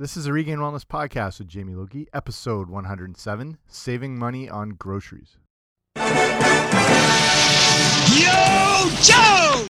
This is a Regained Wellness podcast with Jamie Logie, episode 107 Saving Money on Groceries. Yo, Joe!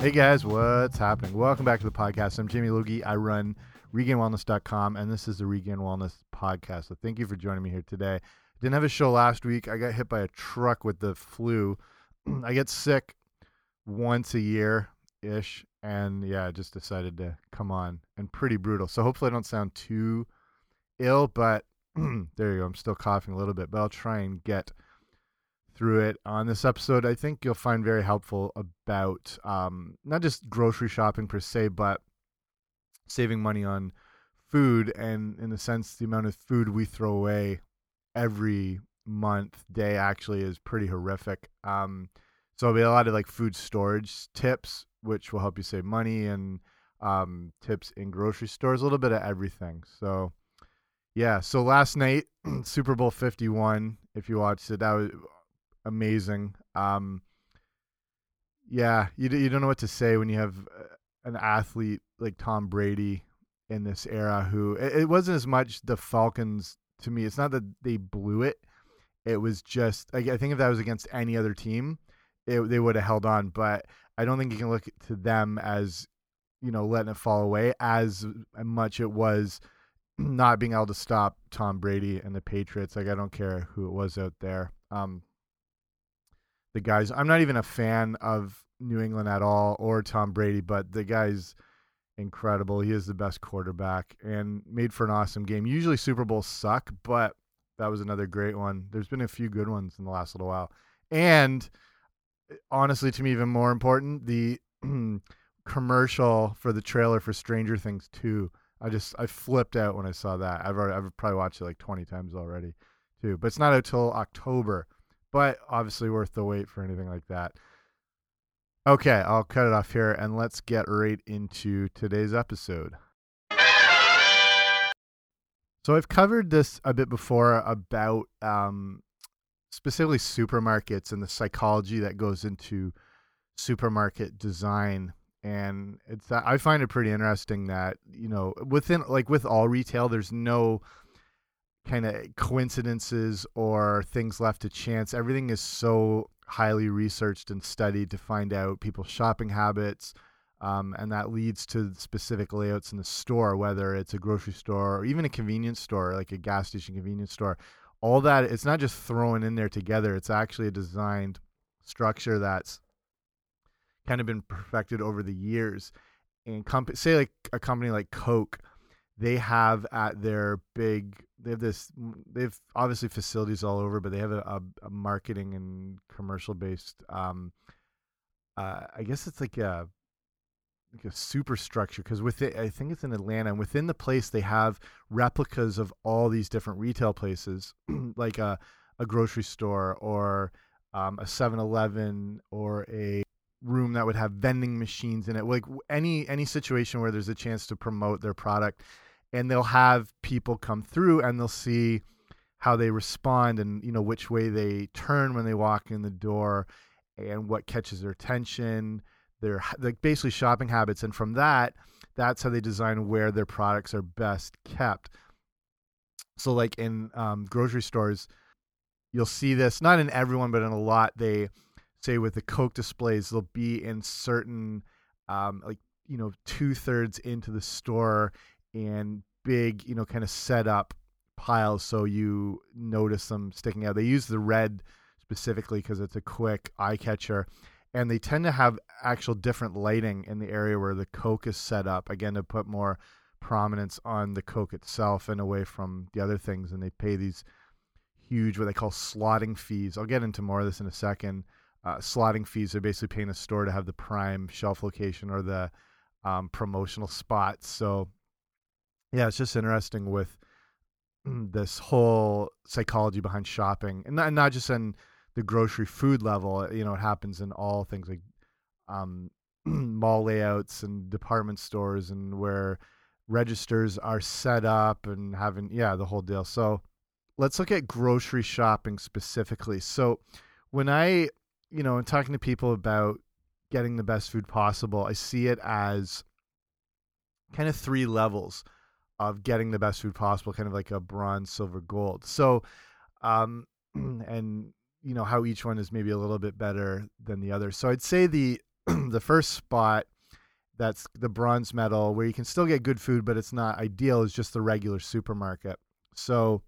Hey guys, what's happening? Welcome back to the podcast. I'm Jamie Logie. I run regainedwellness.com, and this is the Regained Wellness podcast. So thank you for joining me here today. Didn't have a show last week. I got hit by a truck with the flu. I get sick once a year ish, and yeah, I just decided to come on and pretty brutal. So hopefully I don't sound too ill, but there you go. I'm still coughing a little bit, but I'll try and get through it on this episode. I think you'll find very helpful about um, not just grocery shopping per se, but saving money on food and, in a sense, the amount of food we throw away every month, day actually is pretty horrific. Um, so there'll be a lot of like food storage tips, which will help you save money, and um, tips in grocery stores, a little bit of everything. So. Yeah, so last night, Super Bowl 51, if you watched it, that was amazing. Um, yeah, you you don't know what to say when you have uh, an athlete like Tom Brady in this era. Who it, it wasn't as much the Falcons to me. It's not that they blew it. It was just I, I think if that was against any other team, it, they would have held on. But I don't think you can look to them as you know letting it fall away as much it was not being able to stop Tom Brady and the Patriots. Like I don't care who it was out there. Um, the guys. I'm not even a fan of New England at all or Tom Brady, but the guy's incredible. He is the best quarterback and made for an awesome game. Usually Super Bowls suck, but that was another great one. There's been a few good ones in the last little while. And eh, honestly, to me, even more important, the commercial for the trailer for Stranger Things 2. I just I flipped out when I saw that. I've already, I've probably watched it like 20 times already, too. But it's not until October but obviously worth the wait for anything like that. Okay, I'll cut it off here and let's get right into today's episode. So I've covered this a bit before about um, specifically supermarkets and the psychology that goes into supermarket design and it's I find it pretty interesting that you know within like with all retail there's no kind of coincidences or things left to chance. Everything is so highly researched and studied to find out people's shopping habits. Um, and that leads to specific layouts in the store, whether it's a grocery store or even a convenience store, like a gas station convenience store. All that, it's not just thrown in there together, it's actually a designed structure that's kind of been perfected over the years. And say, like a company like Coke, they have at their big they have this they've obviously facilities all over but they have a, a, marketing and commercial based um uh i guess it's like a like a superstructure because with it i think it's in atlanta and within the place they have replicas of all these different retail places like a, a grocery store or um, a 7-eleven or a room that would have vending machines in it. Like any any situation where there's a chance to promote their product and they'll have people come through and they'll see how they respond and you know which way they turn when they walk in the door and what catches their attention their like basically shopping habits. And from that that's how they design where their products are best kept. So like in um, grocery stores you'll see this not in everyone but in a lot they say with the coke displays they'll be in certain um, like you know two thirds into the store and big, you know, kind of set up piles so you notice them sticking out. They use the red specifically because it's a quick eye catcher. And they tend to have actual different lighting in the area where the Coke is set up, again, to put more prominence on the Coke itself and away from the other things. And they pay these huge, what they call slotting fees. I'll get into more of this in a second. Uh, slotting fees are basically paying a store to have the prime shelf location or the um, promotional spots. So yeah, it's just interesting with this whole psychology behind shopping, and not, not just in the grocery food level. You know, it happens in all things like um, mall layouts and department stores, and where registers are set up and having yeah the whole deal. So let's look at grocery shopping specifically. So when I, you know, talking to people about getting the best food possible, I see it as kind of three levels of getting the best food possible, kind of like a bronze, silver, gold. So, um, and you know how each one is maybe a little bit better than the other. So I'd say the the first spot that's the bronze medal where you can still get good food but it's not ideal is just the regular supermarket. So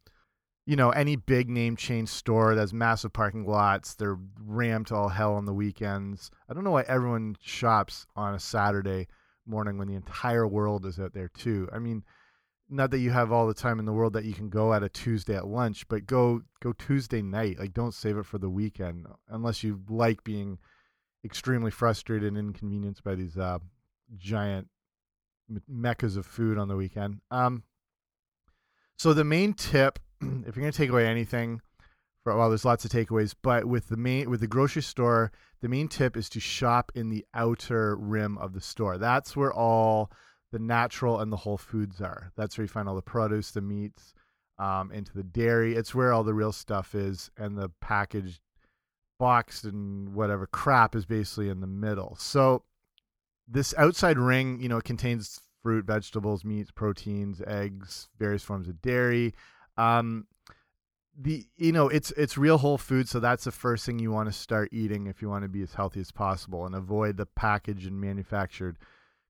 you know, any big name chain store that has massive parking lots, they're rammed to all hell on the weekends. I don't know why everyone shops on a Saturday morning when the entire world is out there too. I mean, not that you have all the time in the world that you can go at a Tuesday at lunch, but go go Tuesday night. Like don't save it for the weekend unless you like being extremely frustrated and inconvenienced by these uh, giant meccas of food on the weekend. Um, so the main tip if you're going to take away anything, for well, there's lots of takeaways, but with the main with the grocery store, the main tip is to shop in the outer rim of the store. That's where all the natural and the whole foods are. That's where you find all the produce, the meats, um, into the dairy. It's where all the real stuff is, and the packaged, boxed, and whatever crap is basically in the middle. So this outside ring, you know, contains fruit, vegetables, meats, proteins, eggs, various forms of dairy. Um, the you know it's it's real whole food, so that's the first thing you want to start eating if you want to be as healthy as possible and avoid the packaged and manufactured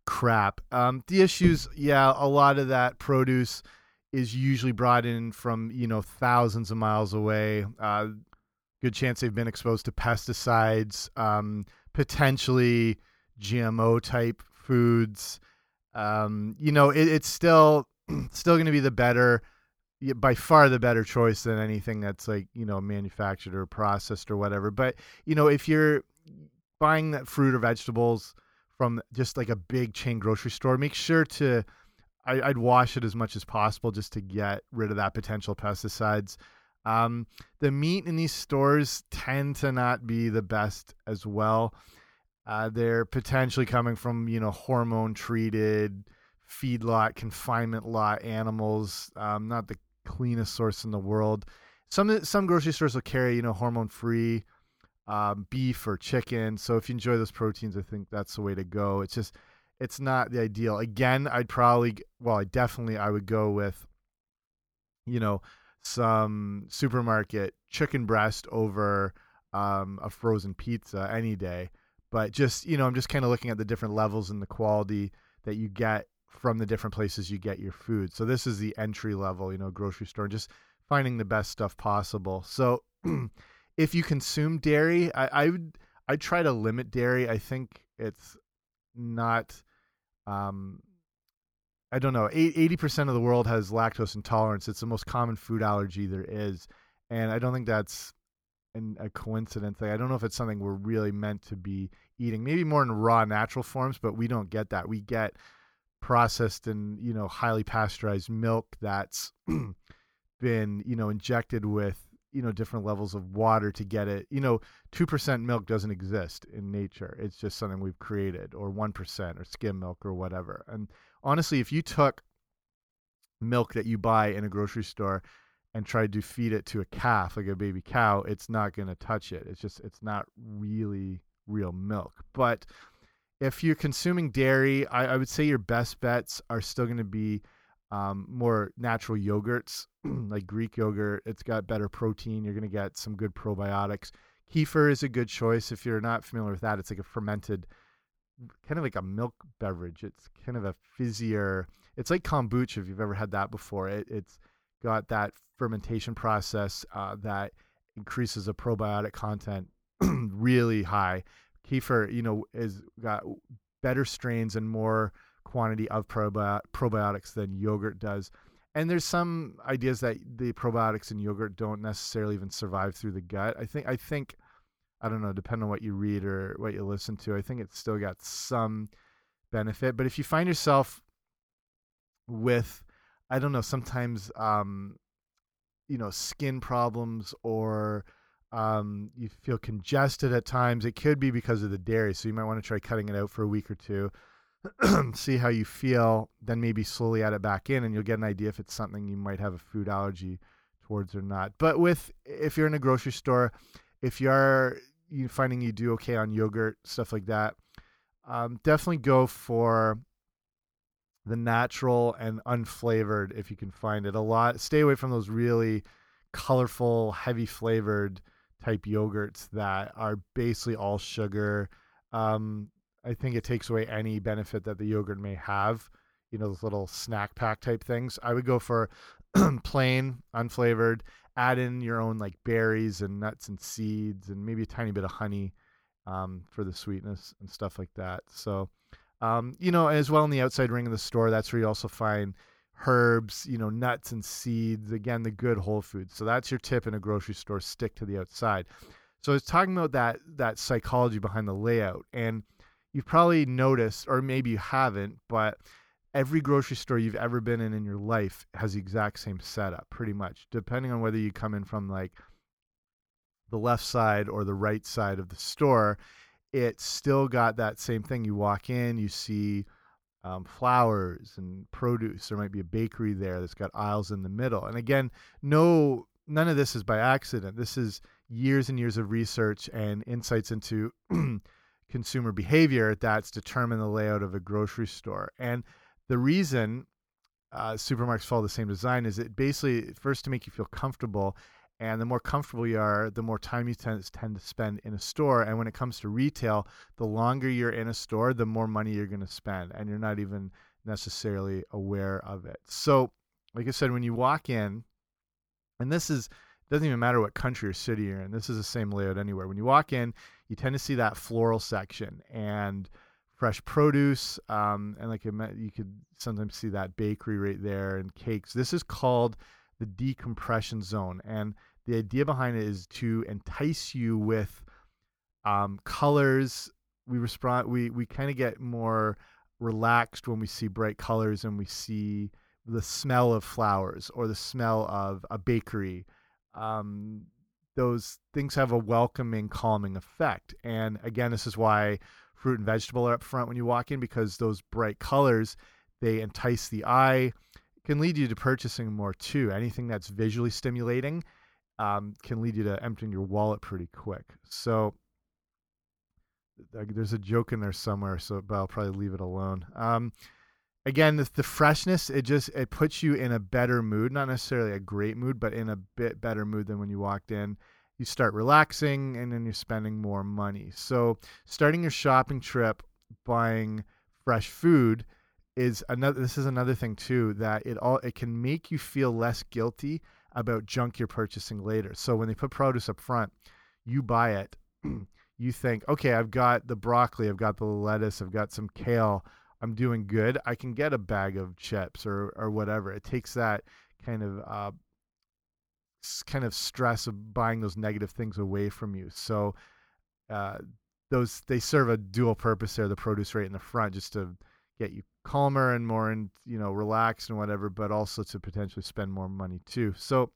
crap. Um, the issues, yeah, a lot of that produce is usually brought in from you know thousands of miles away. Uh, good chance they've been exposed to pesticides, um, potentially GMO type foods. Um, you know, it, it's still still going to be the better by far the better choice than anything that's like you know manufactured or processed or whatever but you know if you're buying that fruit or vegetables from just like a big chain grocery store make sure to I, would wash it as much as possible just to get rid of that potential pesticides um, the meat in these stores tend to not be the best as well uh, they're potentially coming from you know hormone treated feedlot confinement lot animals um, not the cleanest source in the world. Some some grocery stores will carry you know hormone free um, beef or chicken. So if you enjoy those proteins, I think that's the way to go. It's just it's not the ideal. Again, I'd probably well, I definitely I would go with you know some supermarket chicken breast over um, a frozen pizza any day. But just you know, I'm just kind of looking at the different levels and the quality that you get from the different places you get your food. So this is the entry level, you know, grocery store, just finding the best stuff possible. So if you consume dairy, I, I would I try to limit dairy. I think it's not um I don't know. Eighty percent of the world has lactose intolerance. It's the most common food allergy there is, and I don't think that's an, a coincidence. Like, I don't know if it's something we're really meant to be eating. Maybe more in raw, natural forms, but we don't get that. We get processed and you know highly pasteurized milk that's been you know injected with you know different levels of water to get it you know 2% milk doesn't exist in nature. It's just something we've created or 1% or skim milk or whatever. And honestly if you took milk that you buy in a grocery store and tried to feed it to a calf like a baby cow it's not going to touch it. It's just it's not really real milk. But if you're consuming dairy, I, I, would say your best bets are still going to be um, more natural yogurts, like Greek yogurt. It's got better protein. You're going to get some good probiotics. Kefir is a good choice. If you're not familiar with that, it's like a fermented, kind of like a milk beverage. It's kind of a fizzier. It's like kombucha if you've ever had that before. It, has got that fermentation process uh, that increases the probiotic content really high kefir, you know, is got better strains and more quantity of probi probiotics than yogurt does. And there's some ideas that the probiotics in yogurt don't necessarily even survive through the gut. I think I think I don't know, depending on what you read or what you listen to, I think it's still got some benefit. But if you find yourself with I don't know, sometimes um, you know, skin problems or um, you feel congested at times. It could be because of the dairy, so you might want to try cutting it out for a week or two. see how you feel, then maybe slowly add it back in, and you'll get an idea if it's something you might have a food allergy towards or not. But with if you're in a grocery store, if you are you finding you do okay on yogurt stuff like that, um, definitely go for the natural and unflavored if you can find it. A lot. Stay away from those really colorful, heavy flavored type yogurts that are basically all sugar. Um, I think it takes away any benefit that the yogurt may have. You know, those little snack pack type things. I would go for plain, unflavored. Add in your own like berries and nuts and seeds, and maybe a tiny bit of honey um, for the sweetness and stuff like that. So, um, you know, as well in the outside ring of the store, that's where you also find herbs, you know, nuts and seeds. Again, the good whole foods. So that's your tip in a grocery store: stick to the outside. So I was talking about that that psychology behind the layout, and you've probably noticed, or maybe you haven't, but every grocery store you've ever been in in your life has the exact same setup, pretty much, depending on whether you come in from like the left side or the right side of the store. It's still got that same thing. You walk in, you see um, flowers and produce. There might be a bakery there that's got aisles in the middle. And again, no, none of this is by accident. This is years and years of research and insights into consumer behavior that's determined the layout of a grocery store. And the reason uh, supermarkets follow the same design is it basically first to make you feel comfortable and the more comfortable you are the more time you tend, tend to spend in a store and when it comes to retail the longer you're in a store the more money you're going to spend and you're not even necessarily aware of it so like i said when you walk in and this is doesn't even matter what country or city you're in this is the same layout anywhere. When you walk in you tend to see that floral section and fresh produce um, and like you could sometimes see that bakery right there and cakes. This is called the decompression zone and the idea behind it is to entice you with um, colors. We respond we we kind of get more relaxed when we see bright colors and we see the smell of flowers or the smell of a bakery um, those things have a welcoming calming effect. And again this is why fruit and vegetable are up front when you walk in because those bright colors they entice the eye can lead you to purchasing more too. Anything that's visually stimulating um, can lead you to emptying your wallet pretty quick. So there's a joke in there somewhere so but i'll probably leave it alone. Um, again the, the freshness it just it puts you in a better mood not necessarily a great mood but in a bit better mood than when you walked in you start relaxing and then you're spending more money. So, starting your shopping trip buying fresh food is another this is another thing too that it all it can make you feel less guilty about junk you're purchasing later. So when they put produce up front, you buy it. you think, "Okay, I've got the broccoli, I've got the lettuce, I've got some kale. I'm doing good. I can get a bag of chips or or whatever." It takes that kind of uh, kind of stress of buying those negative things away from you. So uh, those they serve a dual purpose there. The produce right in the front just to get you calmer and more and you know relaxed and whatever, but also to potentially spend more money too. So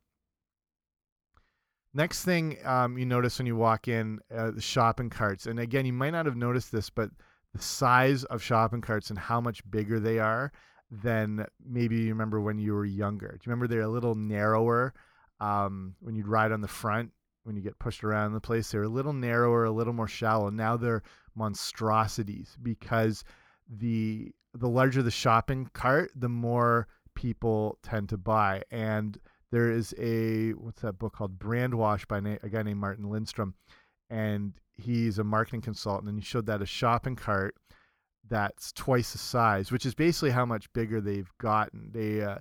next thing um, you notice when you walk in uh, the shopping carts, and again you might not have noticed this, but the size of shopping carts and how much bigger they are than maybe you remember when you were younger. Do you remember they're a little narrower? um, when you'd ride on the front when you get pushed around the place they're a little narrower a little more shallow now they're monstrosities because the the larger the shopping cart the more people tend to buy and there is a what's that book called Brandwashed by a guy named martin lindstrom and he's a marketing consultant and he showed that a shopping cart that's twice the size which is basically how much bigger they've gotten they uh,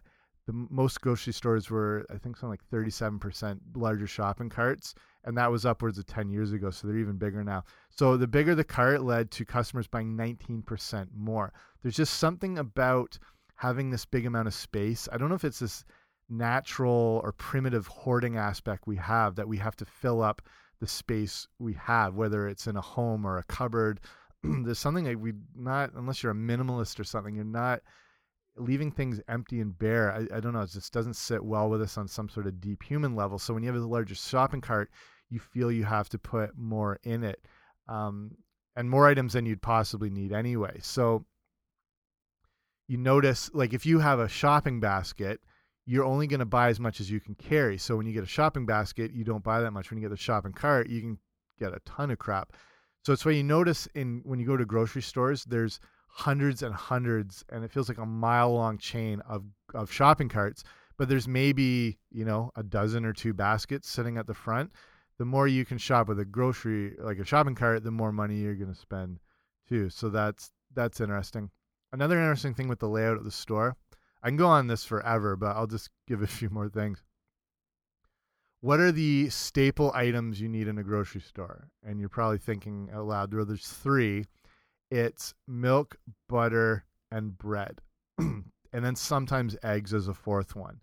the most grocery stores were I think something like 37% larger shopping carts and that was upwards of 10 years ago so they're even bigger now. So the bigger the cart led to customers buying 19% more. There's just something about having this big amount of space. I don't know if it's this natural or primitive hoarding aspect we have that we have to fill up the space we have whether it's in a home or a cupboard. There's something that we not unless you're a minimalist or something you're not leaving things empty and bare, I, I don't know, it just doesn't sit well with us on some sort of deep human level. So when you have a larger shopping cart, you feel you have to put more in it um, and more items than you'd possibly need anyway. So you notice, like, if you have a shopping basket, you're only going to buy as much as you can carry. So when you get a shopping basket, you don't buy that much. When you get the shopping cart, you can get a ton of crap. So it's why you notice in when you go to grocery stores, there's hundreds and hundreds, and it feels like a mile long chain of of shopping carts. But there's maybe you know a dozen or two baskets sitting at the front. The more you can shop with a grocery like a shopping cart, the more money you're going to spend too. So that's that's interesting. Another interesting thing with the layout of the store, I can go on this forever, but I'll just give a few more things. What are the staple items you need in a grocery store? And you're probably thinking out loud, well, there's three. It's milk, butter, and bread. and then sometimes eggs as a fourth one.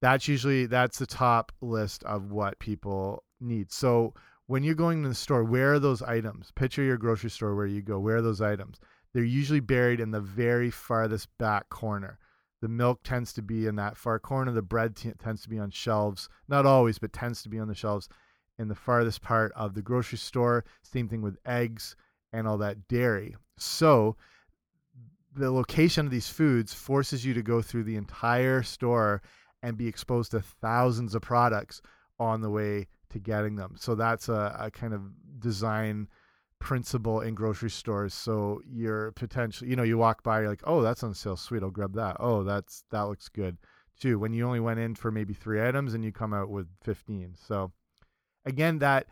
That's usually that's the top list of what people need. So when you're going to the store, where are those items? Picture your grocery store where you go. Where are those items? They're usually buried in the very farthest back corner. The milk tends to be in that far corner. The bread tends to be on shelves. Not always, but tends to be on the shelves in the farthest part of the grocery store. Same thing with eggs and all that dairy. So the location of these foods forces you to go through the entire store and be exposed to thousands of products on the way to getting them. So that's a, a kind of design principle in grocery stores. So you're potentially, you know, you walk by, you're like, oh, that's on sale, sweet, I'll grab that. Oh, that's that looks good too. When you only went in for maybe three items and you come out with 15. So again, that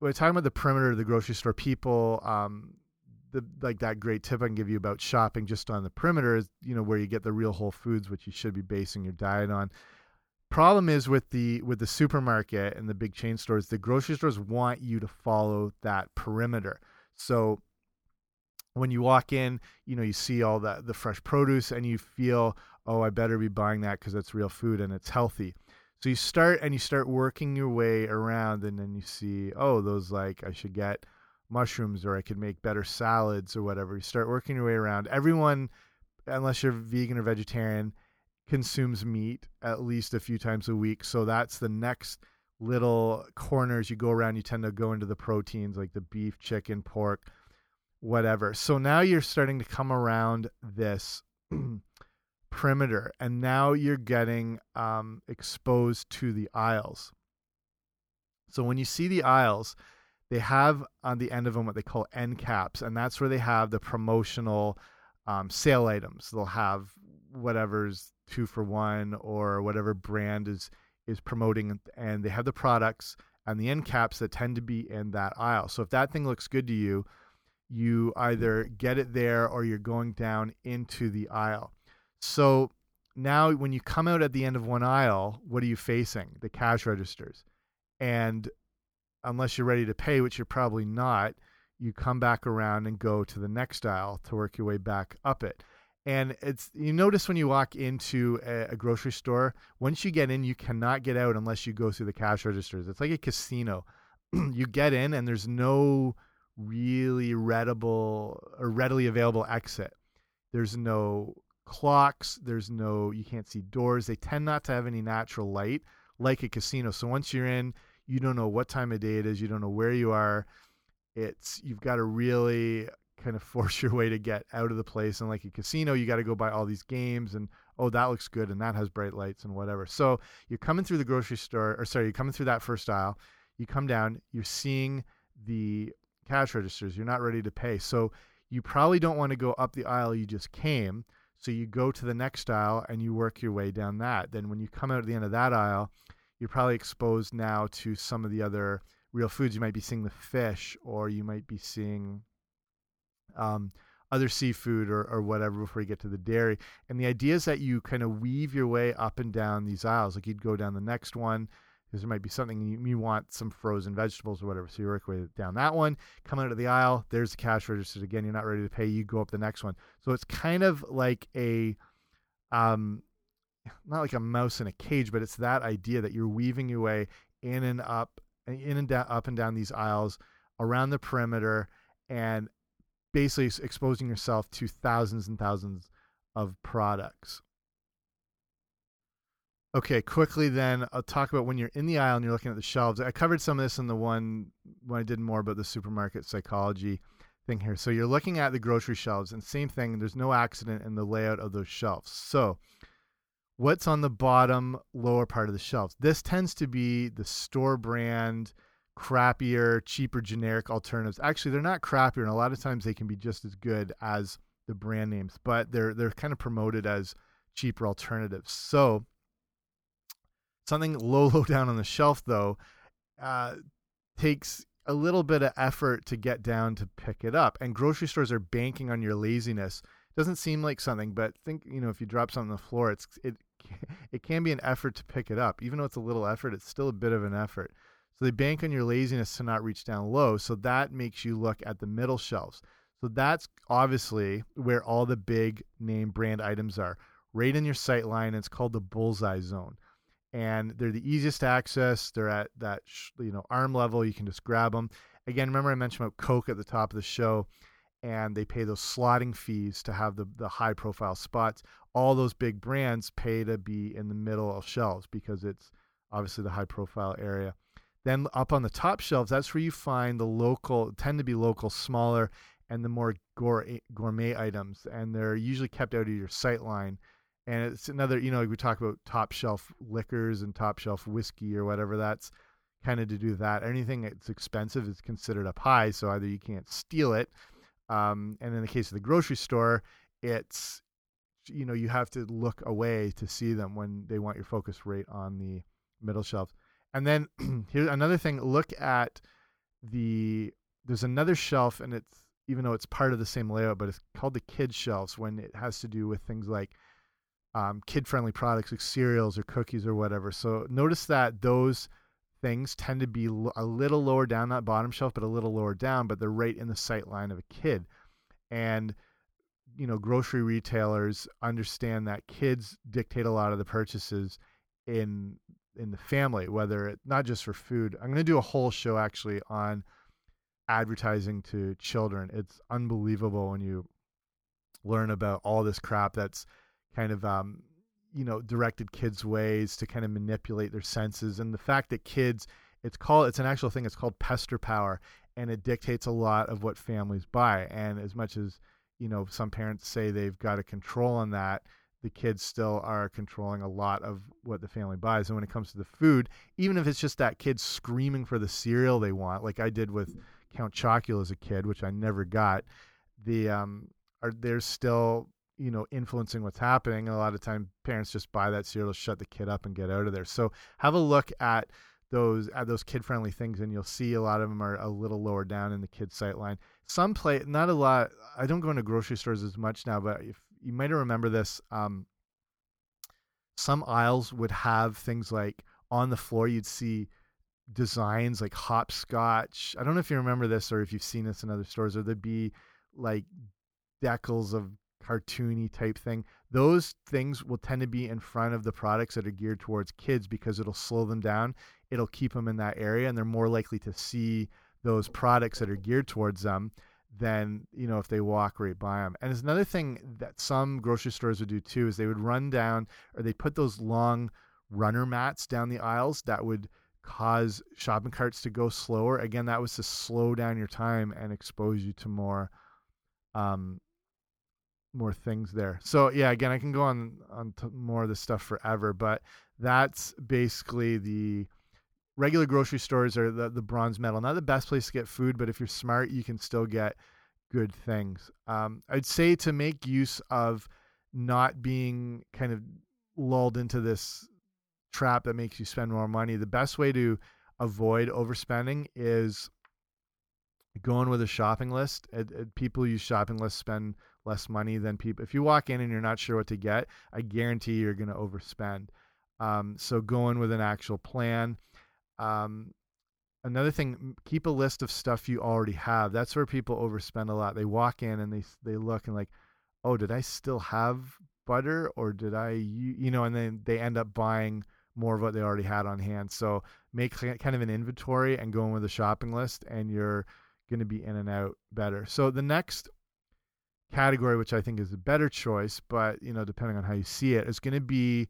we're talking about the perimeter of the grocery store, people, um, the like that great tip I can give you about shopping just on the perimeter is, you know, where you get the real whole foods, which you should be basing your diet on problem is with the with the supermarket and the big chain stores the grocery stores want you to follow that perimeter. So when you walk in you know you see all the the fresh produce and you feel oh i better be buying that because it's real food and it's healthy. So you start and you start working your way around and then you see oh those like i should get mushrooms or i could make better salads or whatever. You start working your way around. Everyone unless you're vegan or vegetarian consumes meat at least a few times a week. So that's the next little corners you go around. You tend to go into the proteins like the beef, chicken, pork, whatever. So now you're starting to come around this perimeter, and now you're getting um, exposed to the aisles. So when you see the aisles, they have on the end of them what they call end caps, and that's where they have the promotional um, sale items. They'll have whatever's two for one or whatever brand is is promoting and they have the products and the end caps that tend to be in that aisle. So if that thing looks good to you, you either get it there or you're going down into the aisle. So now when you come out at the end of one aisle, what are you facing? The cash registers. And unless you're ready to pay, which you're probably not, you come back around and go to the next aisle to work your way back up it and it's you notice when you walk into a, a, grocery store once you get in you cannot get out unless you go through the cash registers. It's like a casino. You get in and there's no really readable or readily available exit. There's no clocks there's no you can't see doors. They tend not to have any natural light like a casino. So once you're in you don't know what time of day it is you don't know where you are. It's you've got to really kind of force your way to get out of the place. And like a casino, you got to go buy all these games and oh, that looks good and that has bright lights and whatever. So you're coming through the grocery store, or sorry, you're coming through that first aisle. You come down, you're seeing the cash registers. You're not ready to pay. So you probably don't want to go up the aisle you just came. So you go to the next aisle and you work your way down that. Then when you come out at the end of that aisle, you're probably exposed now to some of the other real foods. You might be seeing the fish, or you might be seeing um, other seafood or, or whatever before you get to the dairy. And the idea is that you kind of weave your way up and down these aisles. Like you'd go down the next one because there might be something you, you, want some frozen vegetables or whatever. So you work way down that one, come out of the aisle. There's the cash register again. You're not ready to pay. You go up the next one. So it's kind of like a, um, not like a mouse in a cage, but it's that idea that you're weaving your way in and up, in and up and down these aisles around the perimeter. And basically exposing yourself to thousands and thousands of products. Okay, quickly then, I'll talk about when you're in the aisle and you're looking at the shelves. I covered some of this in the one when I did more about the supermarket psychology thing here. So you're looking at the grocery shelves, and same thing, there's no accident in the layout of those shelves. So what's on the bottom lower part of the shelves. This tends to be the store brand, crappier, cheaper generic alternatives. Actually, they're not crappier, and a lot of times they can be just as good as the brand names, but they're they're kind of promoted as cheaper alternatives. So something low low down on the shelf though uh, takes a little bit of effort to get down to pick it up, and grocery stores are banking on your laziness. Doesn't seem like something, but think you know if you drop something on the floor, it's it it can be an effort to pick it up. Even though it's a little effort, it's still a bit of an effort. So they bank on your laziness to not reach down low. So that makes you look at the middle shelves. So that's obviously where all the big name brand items are, right in your sight line. It's called the bullseye zone. And they're the easiest to access. They're at that you know arm level. You can just grab them. Again, remember I mentioned about Coke at the top of the show, and they pay those slotting fees to have the the high profile spots. All those big brands pay to be in the middle of shelves because it's obviously the high profile area. Then up on the top shelves, that's where you find the local, tend to be local, smaller, and the more gourmet items. And they're usually kept out of your sight line. And it's another, you know, like we talk about top shelf liquors and top shelf whiskey or whatever. That's kind of to do that. Anything that's expensive is considered up high. So either you can't steal it. Um, and in the case of the grocery store, it's, you know, you have to look away to see them when they want your focus rate on the middle shelves. And then here's another thing. Look at the there's another shelf, and it's even though it's part of the same layout, but it's called the kid shelves when it has to do with things like um, kid-friendly products like cereals or cookies or whatever. So notice that those things tend to be a little lower down that bottom shelf, but a little lower down, but they're right in the sight line of a kid. And you know, grocery retailers understand that kids dictate a lot of the purchases in in the family, whether it not just for food. I'm going to do a whole show actually on advertising to children. It's unbelievable when you learn about all this crap that's kind of um, you know directed kids ways to kind of manipulate their senses and the fact that kids it's called it's an actual thing it's called pester power and it dictates a lot of what families buy and as much as you know some parents say they've got a control on that the kids still are controlling a lot of what the family buys. And when it comes to the food, even if it's just that kid screaming for the cereal they want, like I did with Count Chocula as a kid, which I never got, the um, are they're still you know influencing what's happening. And a lot of time, parents just buy that cereal, shut the kid up, and get out of there. So have a look at those at those kid friendly things, and you'll see a lot of them are a little lower down in the kid sight line. Some play not a lot. I don't go into grocery stores as much now, but if you might remember this. Um, some aisles would have things like on the floor you'd see designs like hopscotch. I don't know if you remember this or if you've seen this in other stores, or there'd be like decals of cartoony type thing. Those things will tend to be in front of the products that are geared towards kids because it'll slow them down. It'll keep them in that area, and they're more likely to see those products that are geared towards them than you know if they walk right by them. And there's another thing that some grocery stores would do too is they would run down or they put those long runner mats down the aisles that would cause shopping carts to go slower. Again, that was to slow down your time and expose you to more um more things there. So yeah, again, I can go on on more of this stuff forever, but that's basically the regular grocery stores are the, the bronze medal. Not the best place to get food, but if you're smart, you can still get good things. Um, I'd say to make use of not being kind of lulled into this trap that makes you spend more money, the best way to avoid overspending is going with a shopping list. people use shopping lists spend less money than people. If you walk in and you're not sure what to get, I guarantee you're going to overspend. Um, so going with an actual plan. Um, another thing, keep a list of stuff you already have. That's where people overspend a lot. They walk in and they they look and like, oh, did I still have butter or did I you know, and then they end up buying more of what they already had on hand. So make kind of an inventory and go in with a shopping list, and you're going to be in and out better. So the next category, which I think is a better choice, but you know, depending on how you see it, is going to be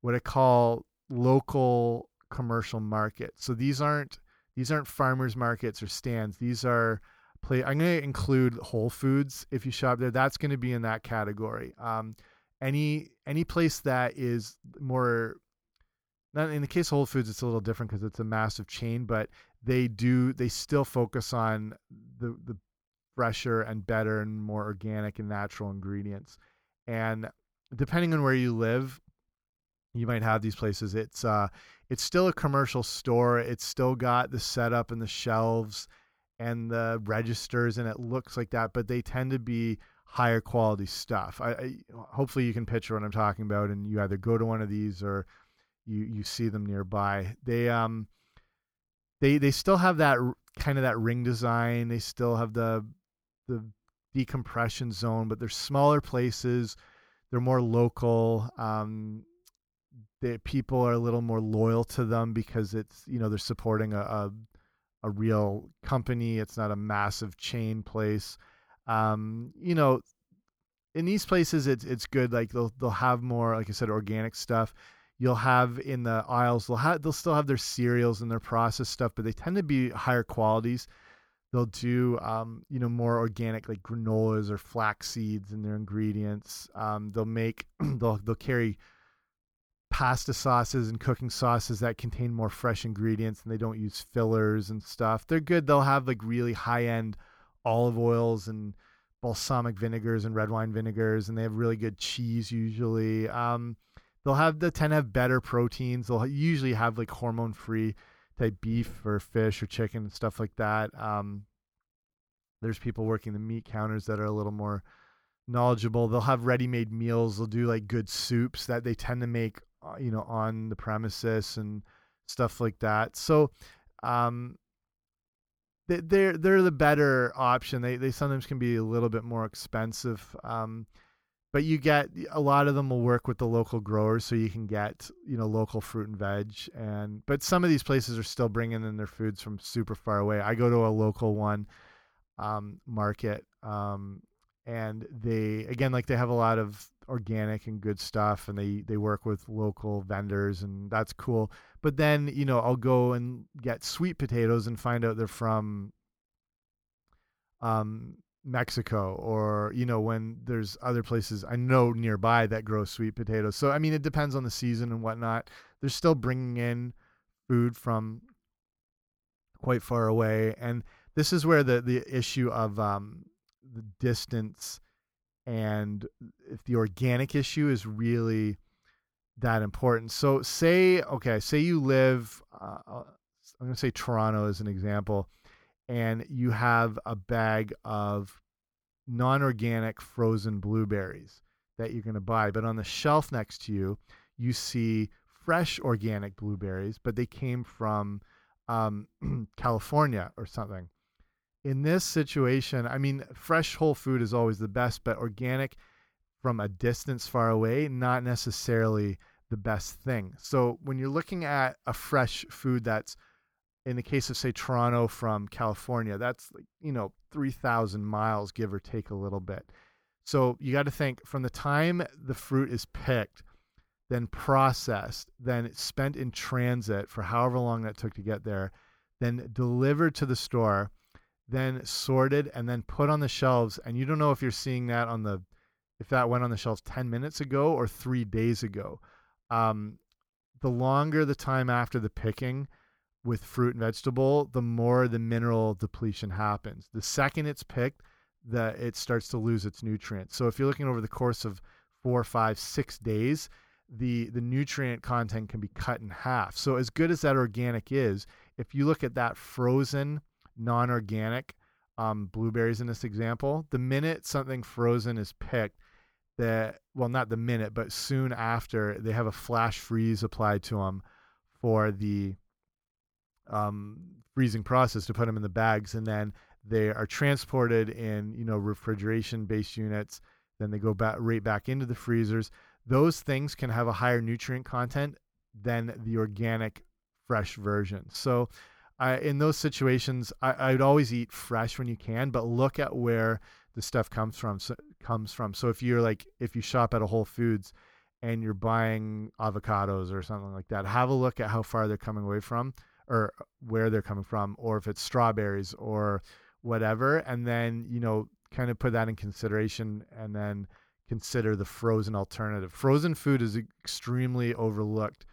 what I call local commercial market. So these aren't these aren't farmers markets or stands. These are play. I'm going to include Whole Foods if you shop there. That's going to be in that category. Um, any any place that is more not in the case of Whole Foods, it's a little different because it's a massive chain, but they do they still focus on the the fresher and better and more organic and natural ingredients. And depending on where you live, you might have these places. It's uh it's still a commercial store. It's still got the setup and the shelves and the registers and it looks like that, but they tend to be higher quality stuff. I, I hopefully you can picture what I'm talking about and you either go to one of these or you you see them nearby. They um they they still have that kind of that ring design. They still have the the decompression zone, but they're smaller places. They're more local. Um, people are a little more loyal to them because it's you know they're supporting a, a, a real company. It's not a massive chain place. Um, you know, in these places, it's it's good. Like they'll they'll have more, like I said, organic stuff. You'll have in the aisles. They'll have they'll still have their cereals and their processed stuff, but they tend to be higher qualities. They'll do um, you know more organic like granolas or flax seeds in their ingredients. Um, they'll make they'll they'll carry pasta sauces and cooking sauces that contain more fresh ingredients and they don't use fillers and stuff. They're good. They'll have like really high end olive oils and balsamic vinegars and red wine vinegars, and they have really good cheese usually. Um, they'll have the tend to have better proteins. They'll usually have like hormone free type beef or fish or chicken and stuff like that. Um, there's people working the meat counters that are a little more knowledgeable. They'll have ready made meals. They'll do like good soups that they tend to make, you know, on the premises and stuff like that. So, um, they're they're the better option. They they sometimes can be a little bit more expensive, um, but you get a lot of them will work with the local growers, so you can get you know local fruit and veg. And but some of these places are still bringing in their foods from super far away. I go to a local one um, market, um, and they again like they have a lot of organic and good stuff and they they work with local vendors and that's cool. But then you know I'll go and get sweet potatoes and find out they're from um Mexico or you know when there's other places I know nearby that grow sweet potatoes. So I mean it depends on the season and whatnot. They're still bringing in food from quite far away and this is where the the issue of um the distance and if the organic issue is really that important. So say okay, say you live uh, uh I'm going to say Toronto as an example and you have a bag of non-organic frozen blueberries that you're going to buy, but on the shelf next to you you see fresh organic blueberries, but they came from um, California or something in this situation, I mean, fresh whole food is always the best, but organic from a distance far away, not necessarily the best thing. So when you're looking at a fresh food that's in the case of say Toronto from California, that's like, you know, 3000 miles give or take a little bit. So you got to think from the time the fruit is picked, then processed, then spent in transit for however long that took to get there, then delivered to the store, then sorted and then put on the shelves and you don't know if you're seeing that on the if that went on the shelves 10 minutes ago or 3 days ago. Um, the longer the time after the picking with fruit and vegetable the more the mineral depletion happens. The second it's picked that it starts to lose its nutrients so if you're looking over the course of four five six days the the nutrient content can be cut in half. So as good as that organic is if you look at that frozen non-organic um, blueberries in this example, the minute something frozen is picked, that well, not the minute, but soon after, they have a flash freeze applied to them for the um, freezing process to put them in the bags, and then they are transported in you know refrigeration based units. Then they go back right back into the freezers. Those things can have a higher nutrient content than the organic fresh version. So I, in those situations, I, I would always eat fresh when you can, but look at where the stuff comes from. So, comes from. So if you're like, if you shop at a Whole Foods and you're buying avocados or something like that, have a look at how far they're coming away from, or where they're coming from, or if it's strawberries or whatever, and then you know, kind of put that in consideration, and then consider the frozen alternative. Frozen food is extremely overlooked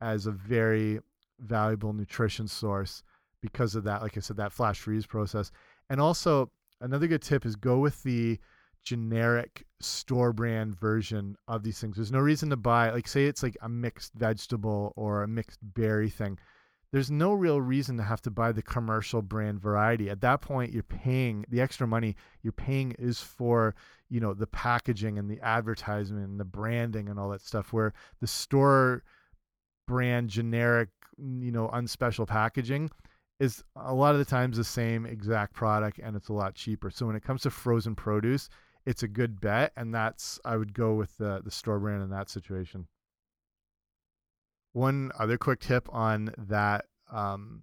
as a very valuable nutrition source because of that. Like I said, that flash freeze process. And also, another good tip is go with the generic store brand version of these things. There's no reason to buy, like, say it's like a mixed vegetable or a mixed berry thing. There's no real reason to have to buy the commercial brand variety. At that point, you're paying the extra money you're paying is for, you know, the packaging and the advertisement and the branding and all that stuff. Where the store brand generic, you know, unspecial packaging is a lot of the times the same exact product and it's a lot cheaper. So when it comes to frozen produce, it's a good bet, and that's I would go with the the store brand in that situation. One other quick tip on that um,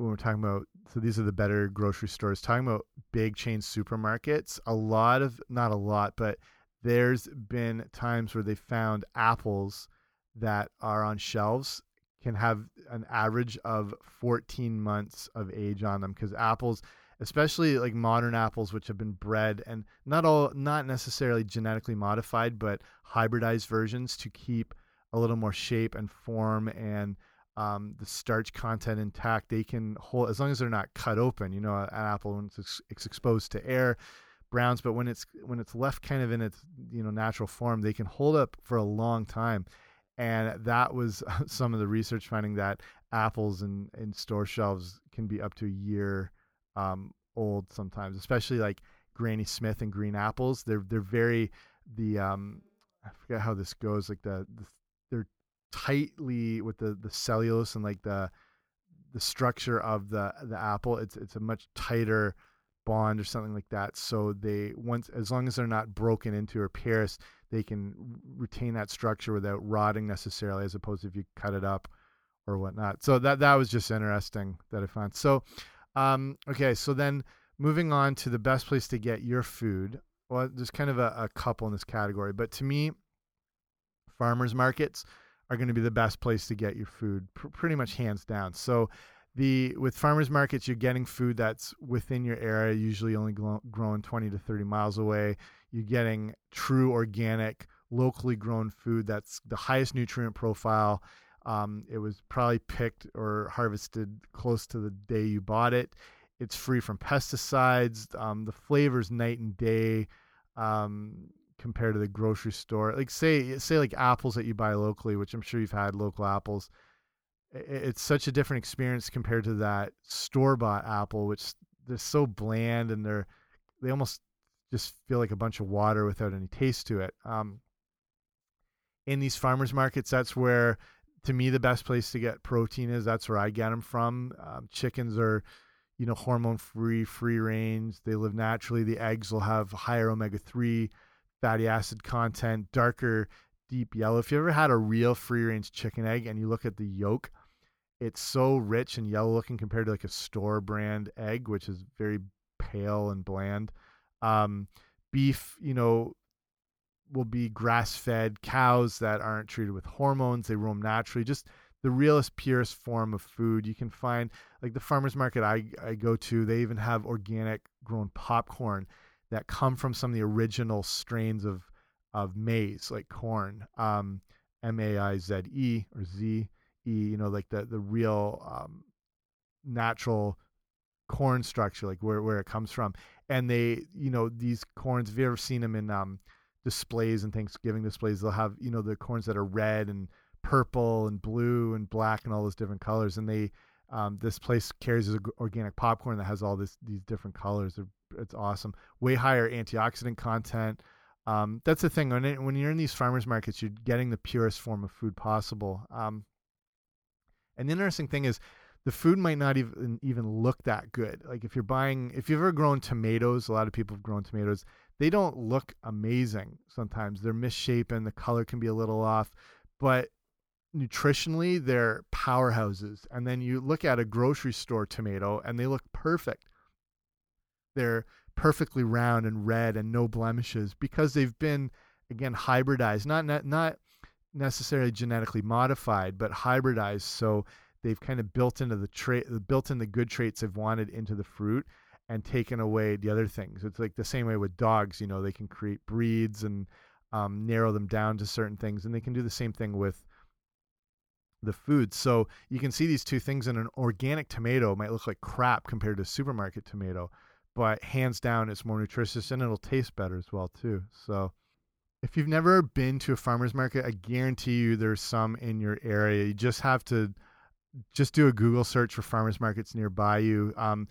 when we're talking about so these are the better grocery stores talking about big chain supermarkets a lot of not a lot but there's been times where they found apples that are on shelves can have an average of 14 months of age on them because apples especially like modern apples which have been bred and not all not necessarily genetically modified but hybridized versions to keep a little more shape and form and um, the starch content intact they can hold as long as they're not cut open you know an apple when it's, it's exposed to air browns but when it's when it's left kind of in its you know natural form they can hold up for a long time and that was some of the research finding that apples in, in store shelves can be up to a year um, old sometimes, especially like Granny Smith and green apples. They're they're very the um, I forget how this goes. Like the, the they're tightly with the the cellulose and like the the structure of the the apple. It's it's a much tighter bond or something like that. So they once as long as they're not broken into or pierced, they can retain that structure without rotting necessarily, as opposed to if you cut it up or whatnot. So that that was just interesting that I found. So um, okay, so then moving on to the best place to get your food. Well, there's kind of a, a couple in this category, but to me, farmers markets are going to be the best place to get your food, pr pretty much hands down. So the with farmers markets, you're getting food that's within your area, usually only grown 20 to 30 miles away. You're getting true organic, locally grown food that's the highest nutrient profile um, it was probably picked or harvested close to the day you bought it. It's free from pesticides. Um, the flavor's night and day um, compared to the grocery store. Like say say like apples that you buy locally, which I'm sure you've had local apples. It's such a different experience compared to that store bought apple, which they're so bland and they're they almost just feel like a bunch of water without any taste to it. Um, in these farmers markets, that's where to me the best place to get protein is that's where I get them from. Um, chickens are, you know, hormone free, free range. They live naturally. The eggs will have higher omega three fatty acid content, darker deep yellow. If you ever had a real free range chicken egg and you look at the yolk, it's so rich and yellow looking compared to like a store brand egg, which is very pale and bland. Um, beef, you know, will be grass fed cows that aren't treated with hormones. They roam naturally. Just the realest, purest form of food you can find. Like the farmers market I, I go to, they even have organic grown popcorn that come from some of the original strains of of maize, like corn, um, M A I Z E or Z. You know, like the the real um, natural corn structure, like where where it comes from. And they, you know, these corns. Have you ever seen them in um, displays and Thanksgiving displays, they'll have you know the corns that are red and purple and blue and black and all those different colors. And they um, this place carries organic popcorn that has all this these different colors. It's awesome. Way higher antioxidant content. Um, that's the thing when it, when you're in these farmers markets, you're getting the purest form of food possible. Um, and the interesting thing is, the food might not even even look that good. Like if you're buying, if you've ever grown tomatoes, a lot of people have grown tomatoes they don't look amazing sometimes. They're misshapen, the color can be a little off, but nutritionally they're powerhouses. And then you look at a grocery store tomato and they look perfect. They're perfectly round and red and no blemishes because they've been again hybridized, not not, not necessarily genetically modified, but hybridized so they've kind of built into the trait built in the good traits they've wanted into the fruit and taken away the other things. It's like the same way with dogs, you know, they can create breeds and um, narrow them down to certain things, and they can do the same thing with the food. So you can see these two things in an organic tomato might look like crap compared to a supermarket tomato, but hands down it's more nutritious and it'll taste better as well too. So if you've never been to a farmer's market, I guarantee you there's some in your area. You just have to just do a Google search for farmers markets nearby you. Um,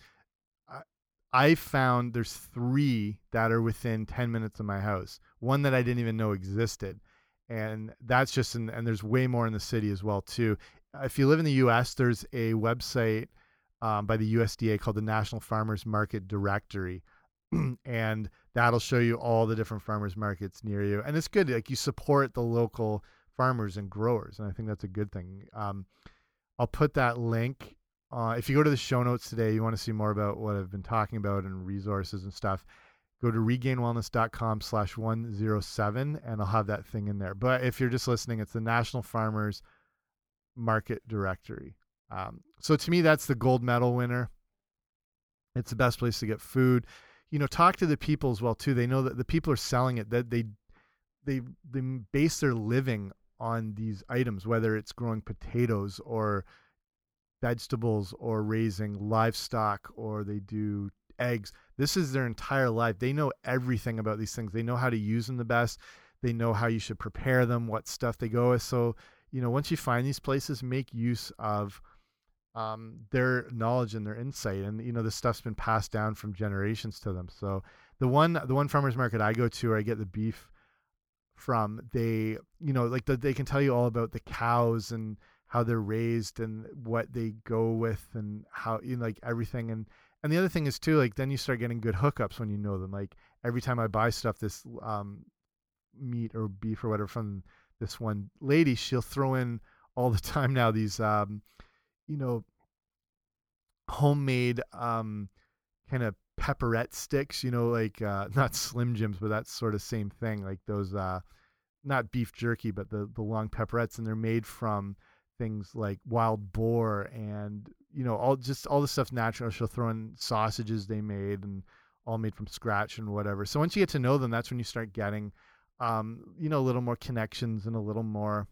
I found there's three that are within 10 minutes of my house. One that I didn't even know existed. And that's just in, and there's way more in the city as well too. If you live in the US, there's a website um, by the USDA called the National Farmers Market Directory. and that'll show you all the different farmers markets near you. And it's good like you support the local farmers and growers, and I think that's a good thing. Um, I'll put that link uh, if you go to the show notes today, you want to see more about what I've been talking about and resources and stuff. Go to regainedwellness.com slash 107 and I'll have that thing in there. But if you're just listening, it's the National Farmers Market Directory. Um, so to me, that's the gold medal winner. It's the best place to get food. You know, talk to the people as well too. They know that the people are selling it. That they they they base their living on these items, whether it's growing potatoes or vegetables or raising livestock or they do eggs. This is their entire life. They know everything about these things. They know how to use them the best. They know how you should prepare them, what stuff they go with. So, you know, once you find these places, make use of um, their knowledge and their insight. And you know, this stuff's been passed down from generations to them. So, the one the one farmers market I go to, where I get the beef from, they you know, like the, they can tell you all about the cows and how they're raised and what they go with and how you know, like everything and and the other thing is too like then you start getting good hookups when you know them like every time i buy stuff this um meat or beef or whatever from this one lady she'll throw in all the time now these um you know homemade um kind of pepperette sticks you know like uh not slim jims but that sort of same thing like those uh not beef jerky but the the long pepperettes and they're made from things like wild boar and you know all just all the stuff natural. She'll throw in sausages they made and all made from scratch and whatever. So once you get to know them, that's when you start getting um, you know a little more connections and a little more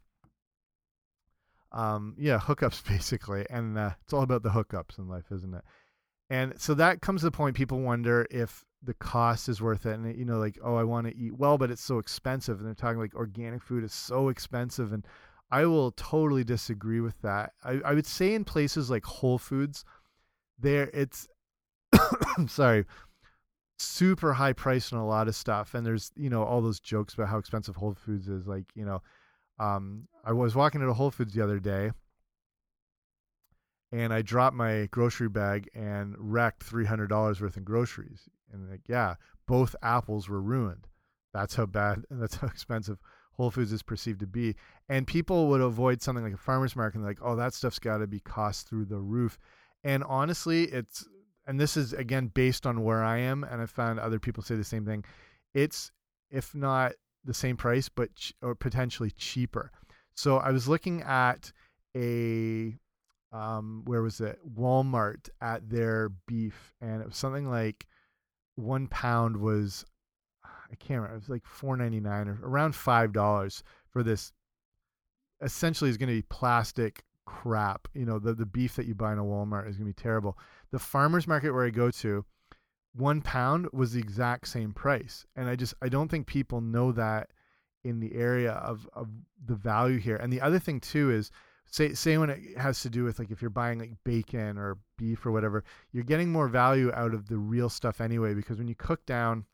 um, yeah hookups basically. And uh, it's all about the hookups in life, isn't it? And so that comes to the point people wonder if the cost is worth it. And you know, like, oh, I want to eat well, but it's so expensive. And they're talking like organic food is so expensive, and I will totally disagree with that. I, I would say in places like Whole Foods, there it's sorry, super high price on a lot of stuff. And there's, you know, all those jokes about how expensive Whole Foods is. Like, you know, um, I was walking into Whole Foods the other day and I dropped my grocery bag and wrecked three hundred dollars worth in groceries. And like, yeah, both apples were ruined. That's how bad. That's how expensive Whole Foods is perceived to be. And people would avoid something like a farmer's market and like, oh, that stuff's got to be cost through the roof. And honestly, it's, and this is again based on where I am, and I've found other people say the same thing. It's, if not the same price, but or potentially cheaper. So I was looking at a, um, where was it? Walmart at their beef, and it was something like one pound was I can't remember. It was like four ninety nine or around five dollars for this. Essentially, is going to be plastic crap. You know, the the beef that you buy in a Walmart is going to be terrible. The farmers market where I go to, one pound was the exact same price, and I just I don't think people know that in the area of of the value here. And the other thing too is say say when it has to do with like if you're buying like bacon or beef or whatever, you're getting more value out of the real stuff anyway because when you cook down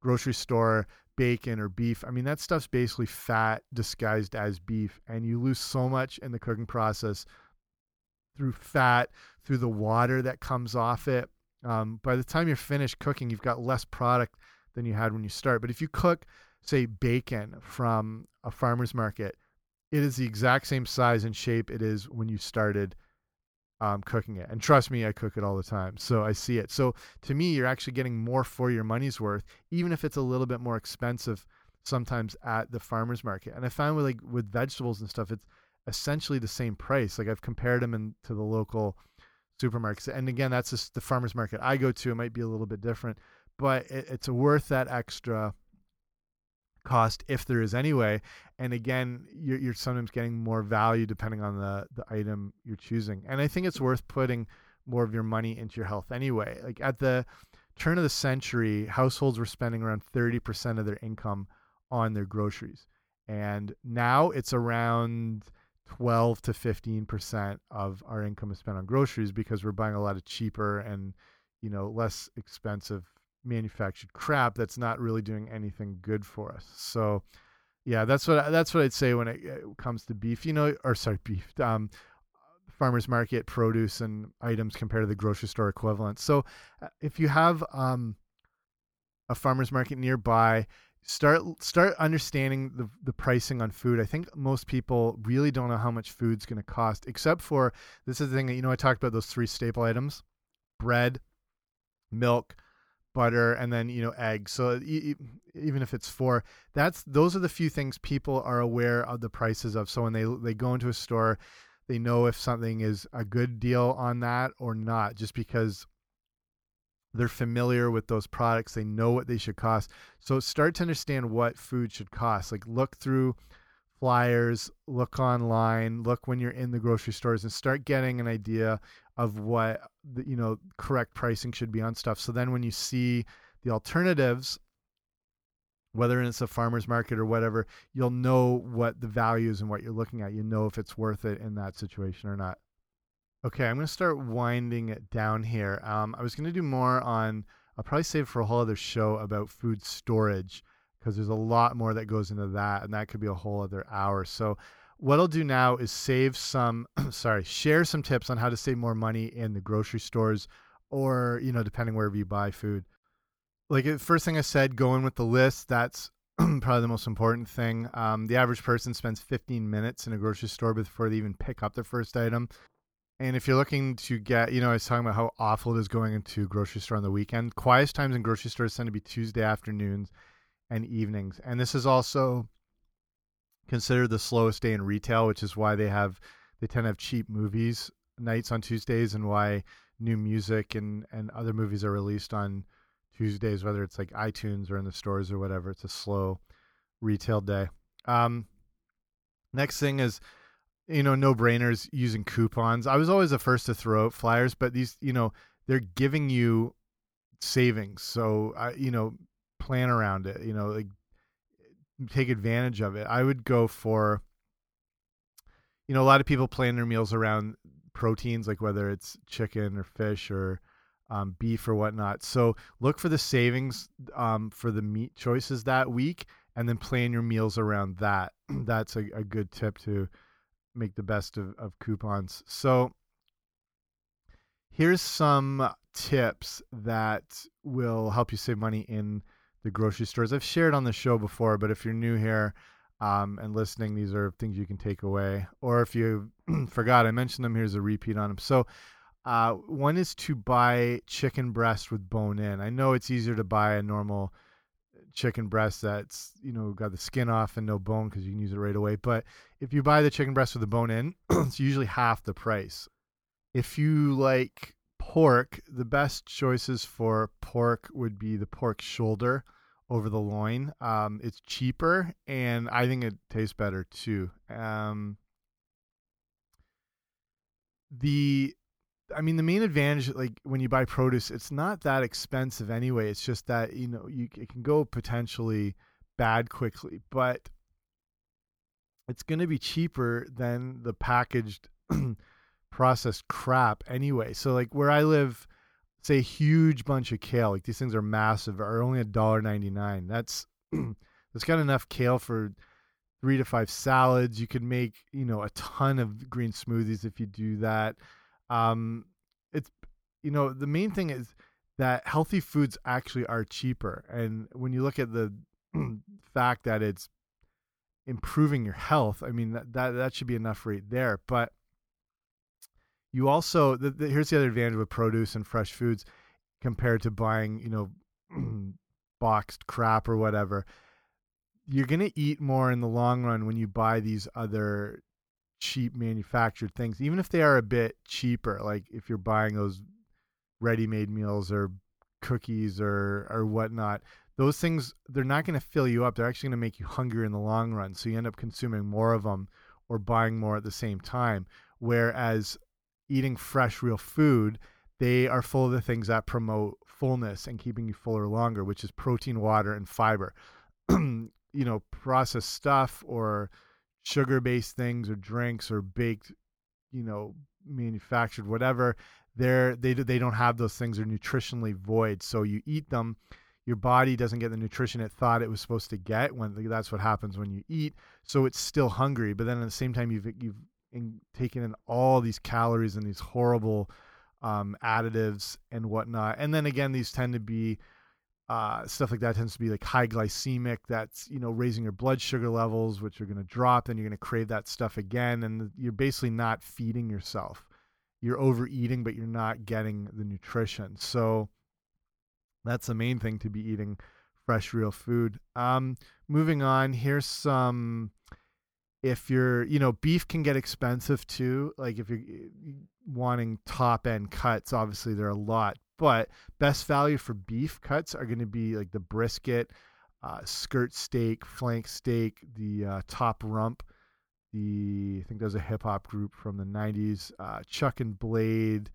grocery store bacon or beef. I mean, that stuff's basically fat disguised as beef, and you lose so much in the cooking process through fat, through the water that comes off it. Um, by the time you're finished cooking, you've got less product than you had when you start. But if you cook, say, bacon from a farmer's market, it is the exact same size and shape it is when you started um, cooking it. And trust me, I cook it all the time. So I see it. So to me, you're actually getting more for your money's worth, even if it's a little bit more expensive sometimes at the farmer's market. And I find with like with vegetables and stuff, it's essentially the same price. Like I've compared them in, to the local supermarkets. And again, that's just the farmers market I go to. It might be a little bit different, but it, it's worth that extra cost if there is anyway. And again, you're, you're sometimes getting more value depending on the the item you're choosing. And I think it's worth putting more of your money into your health anyway. Like at the turn of the century, households were spending around 30% of their income on their groceries. And now it's around 12 to 15% of our income is spent on groceries because we're buying a lot of cheaper and, you know, less expensive manufactured crap that's not really doing anything good for us. So, yeah, that's what that's what I'd say when it, it comes to beef, you know, or sorry, beef. Um, farmers market produce and items compared to the grocery store equivalent. So uh, if you have um, a farmers market nearby, start start understanding the the pricing on food. I think most people really don't know how much food's going to cost, except for this is the thing that you know I talked about those three staple items: bread, milk, butter, and then you know eggs. So even if it's four, that's those are the few things people are aware of the prices of. So when they they go into a store they know if something is a good deal on that or not just because they're familiar with those products they know what they should cost so start to understand what food should cost like look through flyers look online look when you're in the grocery stores and start getting an idea of what the, you know correct pricing should be on stuff so then when you see the alternatives whether it's a farmer's market or whatever, you'll know what the value is and what you're looking at. You know if it's worth it in that situation or not. Okay, I'm going to start winding it down here. Um, I was going to do more on, I'll probably save for a whole other show about food storage because there's a lot more that goes into that, and that could be a whole other hour. So, what I'll do now is save some, sorry, share some tips on how to save more money in the grocery stores or, you know, depending wherever you buy food like first thing I said, going with the list, that's probably the most important thing. Um, the average person spends 15 minutes in a grocery store before they even pick up their first item. And if you're looking to get, you know, I was talking about how awful it is going into grocery store on the weekend. Quietest times in grocery stores tend to be Tuesday afternoons and evenings. And this is also considered the slowest day in retail, which is why they have they tend to have cheap movies nights on Tuesdays and why new music and and other movies are released on Tuesdays, whether it's like iTunes or in the stores or whatever. It's a slow retail day. Um, next thing is, you know, no brainers using coupons. I was always the first to throw out flyers, but these, you know, they're giving you savings. So, I, you know, plan around it, you know, like take advantage of it. I would go for, you know, a lot of people plan their meals around proteins, like whether it's chicken or fish or um, beef or whatnot. So look for the savings um, for the meat choices that week, and then plan your meals around that. That's a, a, good tip to make the best of, of coupons. So here's some tips that will help you save money in the grocery stores. I've shared on the show before, but if you're new here um, and listening, these are things you can take away. Or if you forgot, I mentioned them. Here's a repeat on them. So uh, one is to buy chicken breast with bone in. I know it's easier to buy a normal chicken breast that's you know got the skin off and no bone because you can use it right away. But if you buy the chicken breast with the bone in, it's usually half the price. If you like pork, the best choices for pork would be the pork shoulder over the loin. Um, it's cheaper and I think it tastes better too. Um, the I mean, the main advantage, like when you buy produce, it's not that expensive anyway. It's just that you know you it can go potentially bad quickly, but it's going to be cheaper than the packaged processed crap anyway. So like where I live, say a huge bunch of kale, like these things are massive, are only a dollar ninety nine. That's that's got enough kale for three to five salads. You could make you know a ton of green smoothies if you do that. Um, it's you know the main thing is that healthy foods actually are cheaper, and when you look at the fact that it's improving your health, I mean that that, that should be enough right there. But you also the, the, here's the other advantage with produce and fresh foods compared to buying you know boxed crap or whatever you're going to eat more in the long run when you buy these other cheap manufactured things, even if they are a bit cheaper. Like if you're buying those ready-made meals or cookies or or whatnot, those things they're not going to fill you up. They're actually going to make you hungrier in the long run. So you end up consuming more of them or buying more at the same time. Whereas eating fresh, real food, they are full of the things that promote fullness and keeping you fuller longer, which is protein, water, and fiber. you know, processed stuff or sugar based things or drinks or baked, you know, manufactured whatever, they're they they don't have those things. They're nutritionally void. So you eat them, your body doesn't get the nutrition it thought it was supposed to get. When that's what happens when you eat. So it's still hungry, but then at the same time you've you've in, taken in all these calories and these horrible um, additives and whatnot. And then again, these tend to be uh, stuff like that tends to be like high glycemic. That's you know raising your blood sugar levels, which are going to drop. Then you're going to crave that stuff again, and you're basically not feeding yourself. You're overeating, but you're not getting the nutrition. So that's the main thing to be eating fresh, real food. Um, moving on, here's some. If you're, you know, beef can get expensive too. Like if you're wanting top end cuts, obviously they're a lot but best value for beef cuts are going to be like the brisket, uh, skirt steak, flank steak, the uh, top rump. The I think there's a hip hop group from the '90s, uh, Chuck and Blade.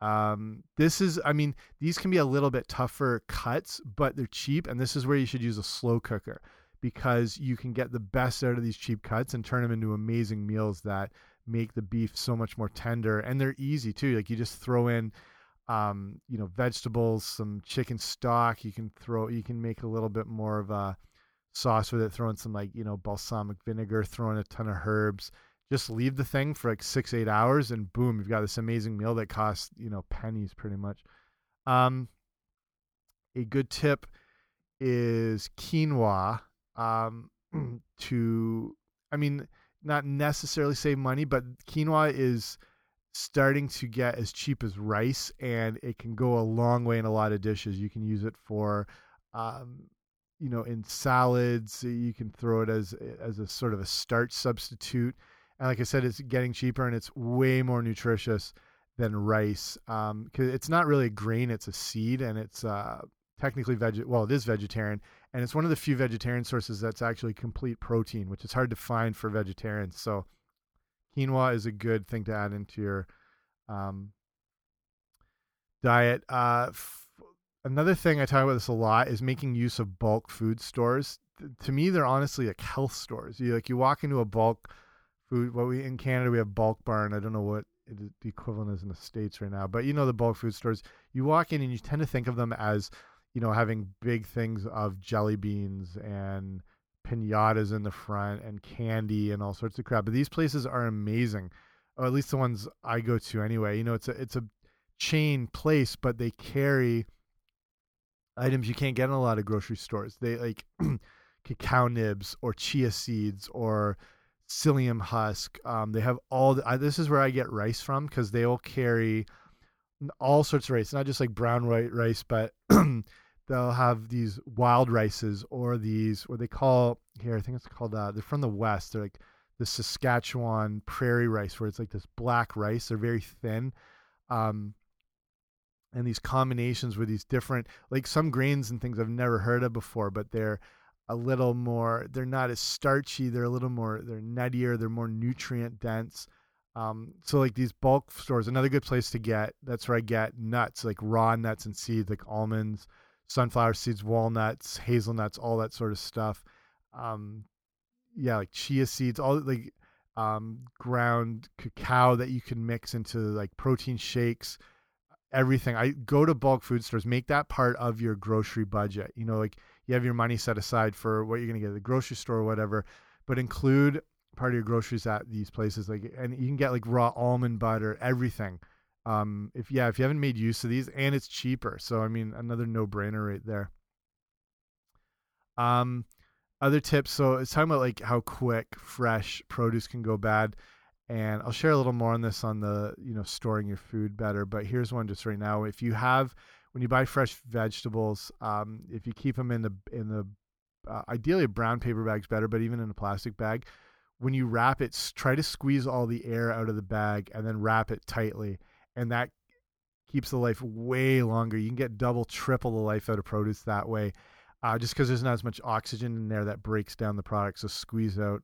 Um, this is, I mean, these can be a little bit tougher cuts, but they're cheap, and this is where you should use a slow cooker because you can get the best out of these cheap cuts and turn them into amazing meals that make the beef so much more tender, and they're easy too. Like you just throw in um, you know, vegetables, some chicken stock. You can throw, you can make a little bit more of a sauce with it, throw in some like, you know, balsamic vinegar, throw in a ton of herbs. Just leave the thing for like six, eight hours and boom, you've got this amazing meal that costs, you know, pennies pretty much. Um, a good tip is quinoa um, to, I mean, not necessarily save money, but quinoa is starting to get as cheap as rice, and it can go a long way in a lot of dishes. You can use it for, um, you know, in salads. You can throw it as as a sort of a starch substitute. And like I said, it's getting cheaper and it's way more nutritious than rice. Um, cause it's not really a grain; it's a seed, and it's uh, technically veg. Well, it is vegetarian, and it's one of the few vegetarian sources that's actually complete protein, which is hard to find for vegetarians. So quinoa is a good thing to add into your um, diet. Uh, another thing I talk about this a lot is making use of bulk food stores. to me, they're honestly like health stores. You like you walk into a bulk food. What we in Canada we have bulk barn. I don't know what it, the equivalent is in the states right now, but you know the bulk food stores. You walk in and you tend to think of them as you know having big things of jelly beans and pinatas in the front and candy and all sorts of crap. But these places are amazing, or at least the ones I go to anyway. You know, it's a it's a chain place, but they carry items you can't get in a lot of grocery stores. They like cacao nibs or chia seeds or psyllium husk. Um, they have all. The, I, this is where I get rice from because they will carry all sorts of rice, not just like brown white rice, but they'll have these wild rices or these what they call here i think it's called uh, they're from the west. They're like the saskatchewan prairie rice where it's like this black rice. They're very thin um, and these combinations with these different like some grains and things i've never heard of before but they're a little more they're not as starchy. They're a little more they're nuttier. They're more nutrient dense. Um, so like these bulk stores another good place to get that's where i get nuts like raw nuts and seeds like almonds sunflower seeds, walnuts, hazelnuts, all that sort of stuff. Um, yeah, like chia seeds, all like um, ground cacao that you can mix into like protein shakes, everything. I go to bulk food stores, make that part of your grocery budget. You know, like you have your money set aside for what you're going to get at the grocery store or whatever, but include part of your groceries at these places. Like, and you can get like raw almond butter, everything um, if yeah, if you haven't made use of these, and it's cheaper, so I mean, another no-brainer right there. Um, other tips. So it's talking about like how quick fresh produce can go bad, and I'll share a little more on this on the you know storing your food better. But here's one just right now. If you have when you buy fresh vegetables, um, if you keep them in the in the uh, ideally a brown paper bag's better, but even in a plastic bag, when you wrap it, try to squeeze all the air out of the bag and then wrap it tightly, and that keeps the life way longer. You can get double, triple the life out of produce that way, uh, just because there's not as much oxygen in there that breaks down the product. So squeeze out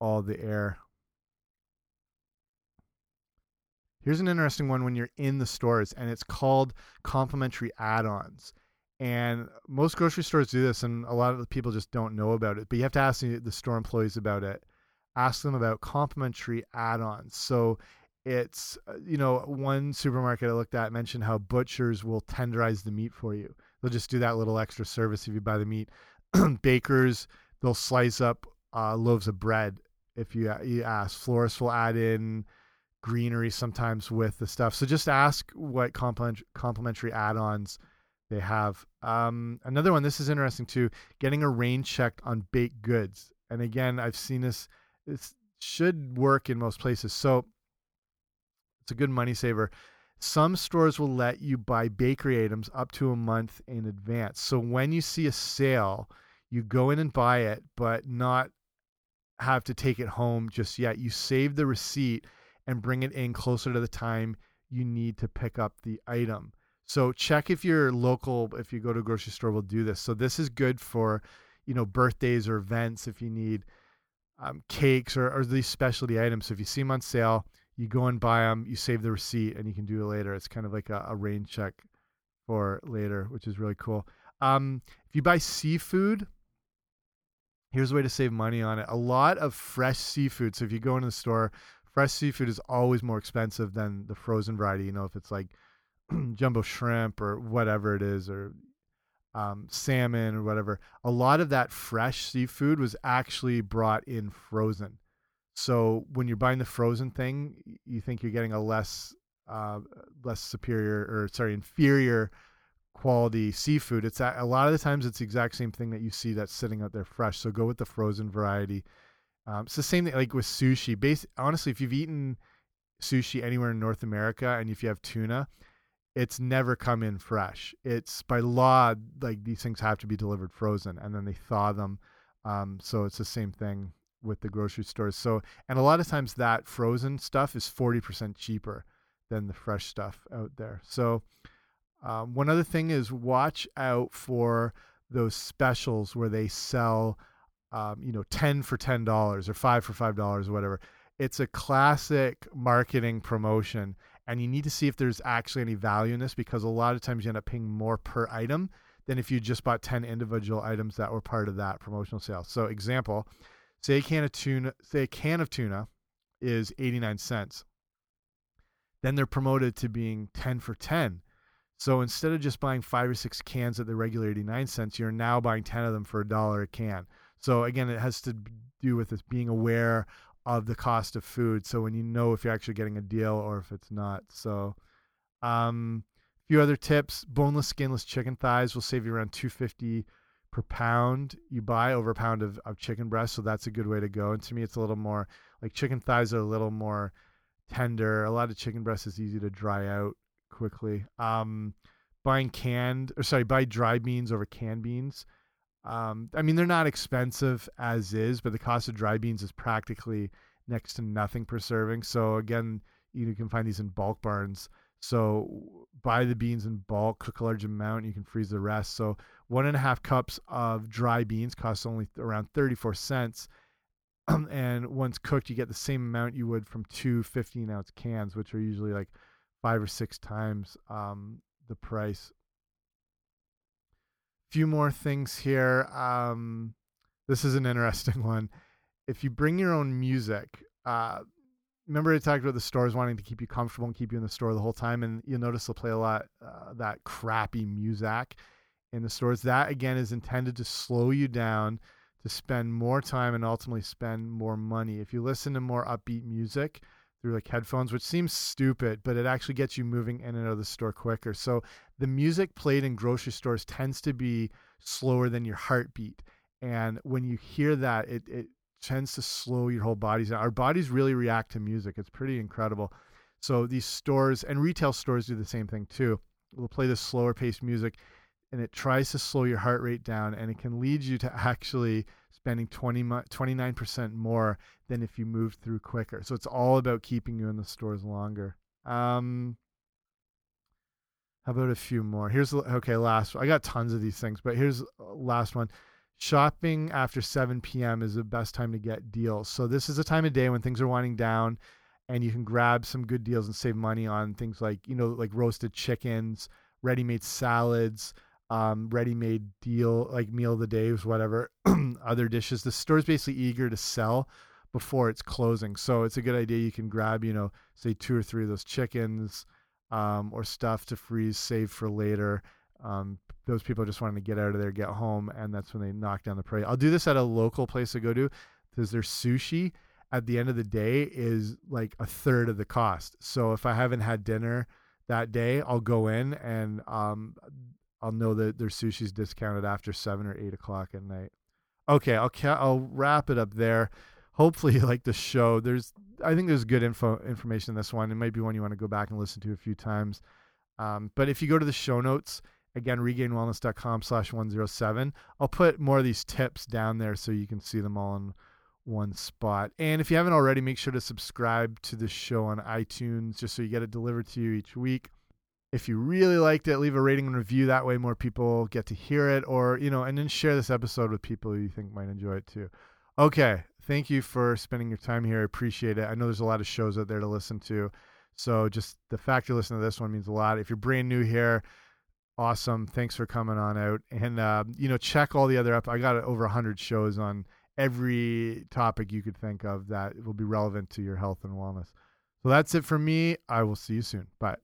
all the air. Here's an interesting one when you're in the stores, and it's called complimentary add-ons. And most grocery stores do this, and a lot of people just don't know about it. But you have to ask the, the store employees about it. Ask them about complimentary add-ons. So it's uh, you know one supermarket I looked at mentioned how butchers will tenderize the meat for you. They'll just do that little extra service if you buy the meat. Bakers they'll slice up uh, loaves of bread if you you ask. Florists will add in greenery sometimes with the stuff. So just ask what compliment, complimentary add-ons they have. Um, another one. This is interesting too. Getting a rain checked on baked goods. And again, I've seen this. It should work in most places. So it's a good money saver. Some stores will let you buy bakery items up to a month in advance. So when you see a sale, you go in and buy it, but not have to take it home just yet. You save the receipt and bring it in closer to the time you need to pick up the item. So check if your local, if you go to a grocery store, will do this. So this is good for, you know, birthdays or events if you need um, cakes or, or these specialty items. So if you see them on sale, you go and buy them, you save the receipt, and you can do it later. It's kind of like a, a rain check for later, which is really cool. Um, if you buy seafood, here's a way to save money on it. A lot of fresh seafood. So if you go into the store, fresh seafood is always more expensive than the frozen variety. You know, if it's like jumbo shrimp or whatever it is, or um, salmon or whatever. A lot of that fresh seafood was actually brought in frozen. So when you're buying the frozen thing, you think you're getting a less uh, less superior or sorry inferior quality seafood. It's a, a lot of the times it's the exact same thing that you see that's sitting out there fresh. So go with the frozen variety. Um, it's the same thing like with sushi. Base honestly, if you've eaten sushi anywhere in North America and if you have tuna, it's never come in fresh. It's by law like these things have to be delivered frozen and then they thaw them. Um, so it's the same thing with the grocery stores. So and a lot of times that frozen stuff is forty percent cheaper than the fresh stuff out there. So um, one other thing is watch out for those specials where they sell, um, you know, ten for ten dollars or five for five dollars or whatever. It's a classic marketing promotion, and you need to see if there's actually any value in this because a lot of times you end up paying more per item than if you just bought ten individual items that were part of that promotional sale. So, example, say a can of tuna, say a can of tuna is eighty nine cents. Then they're promoted to being ten for ten. So instead of just buying five or six cans at the regular 89 cents, you're now buying 10 of them for a dollar a can. So again, it has to do with this being aware of the cost of food. So when you know if you're actually getting a deal or if it's not. So um a few other tips, boneless skinless chicken thighs will save you around 250 per pound you buy over a pound of, of chicken breast. So that's a good way to go. And to me it's a little more like chicken thighs are a little more tender. A lot of chicken breast is easy to dry out quickly. Um, buying canned or sorry, buy dry beans over canned beans. Um, I mean, they're not expensive as is, but the cost of dry beans is practically next to nothing per serving. So again, you can find these in bulk barns. So buy the beans in bulk, cook a large amount, you can freeze the rest. So one and a half cups of dry beans costs only around 34 cents. and once cooked, you get the same amount you would from two 15 ounce cans, which are usually like five or six times um, the price. Few more things here. Um, this is an interesting one. If you bring your own music, uh, remember I talked about the stores wanting to keep you comfortable and keep you in the store the whole time, and you'll notice they'll play a lot uh, that crappy music in the stores. That again is intended to slow you down, to spend more time, and ultimately spend more money. If you listen to more upbeat music, through like headphones, which seems stupid, but it actually gets you moving in and out of the store quicker. So the music played in grocery stores tends to be slower than your heartbeat. And when you hear that, it, it tends to slow your whole bodies down. Our bodies really react to music. It's pretty incredible. So these stores and retail stores do the same thing too. We'll play this slower paced music. And it tries to slow your heart rate down and it can lead you to actually spending 20 29% more than if you moved through quicker. So it's all about keeping you in the stores longer. Um, how about a few more? Here's okay, last. I got tons of these things, but here's last one. Shopping after 7 p.m. is the best time to get deals. So this is a time of day when things are winding down and you can grab some good deals and save money on things like, you know, like roasted chickens, ready-made salads, um, ready-made deal like meal of the days, whatever, other dishes. The store's basically eager to sell before it's closing, so it's a good idea. You can grab, you know, say two or three of those chickens um, or stuff to freeze, save for later. Um, those people just wanting to get out of there, get home, and that's when they knock down the price. I'll do this at a local place to go to because their sushi at the end of the day is like a third of the cost. So if I haven't had dinner that day, I'll go in and um, I'll know that their sushi's discounted after seven or eight o'clock at night. Okay, I'll I'll wrap it up there. Hopefully, like the show. There's I think there's good info information in this one. It might be one you want to go back and listen to a few times. Um, but if you go to the show notes again, regainedwellness.com slash 107, I'll put more of these tips down there so you can see them all in one spot. And if you haven't already, make sure to subscribe to the show on iTunes just so you get it delivered to you each week if you really liked it, leave a rating and review. That way, more people get to hear it, or you know, and then share this episode with people you think might enjoy it too. Okay, thank you for spending your time here. I appreciate it. I know there's a lot of shows out there to listen to, so just the fact you're listening to this one means a lot. If you're brand new here, awesome. Thanks for coming on out, and uh, you know, check all the other up. I got over hundred shows on every topic you could think of that will be relevant to your health and wellness. So that's it for me. I will see you soon. Bye.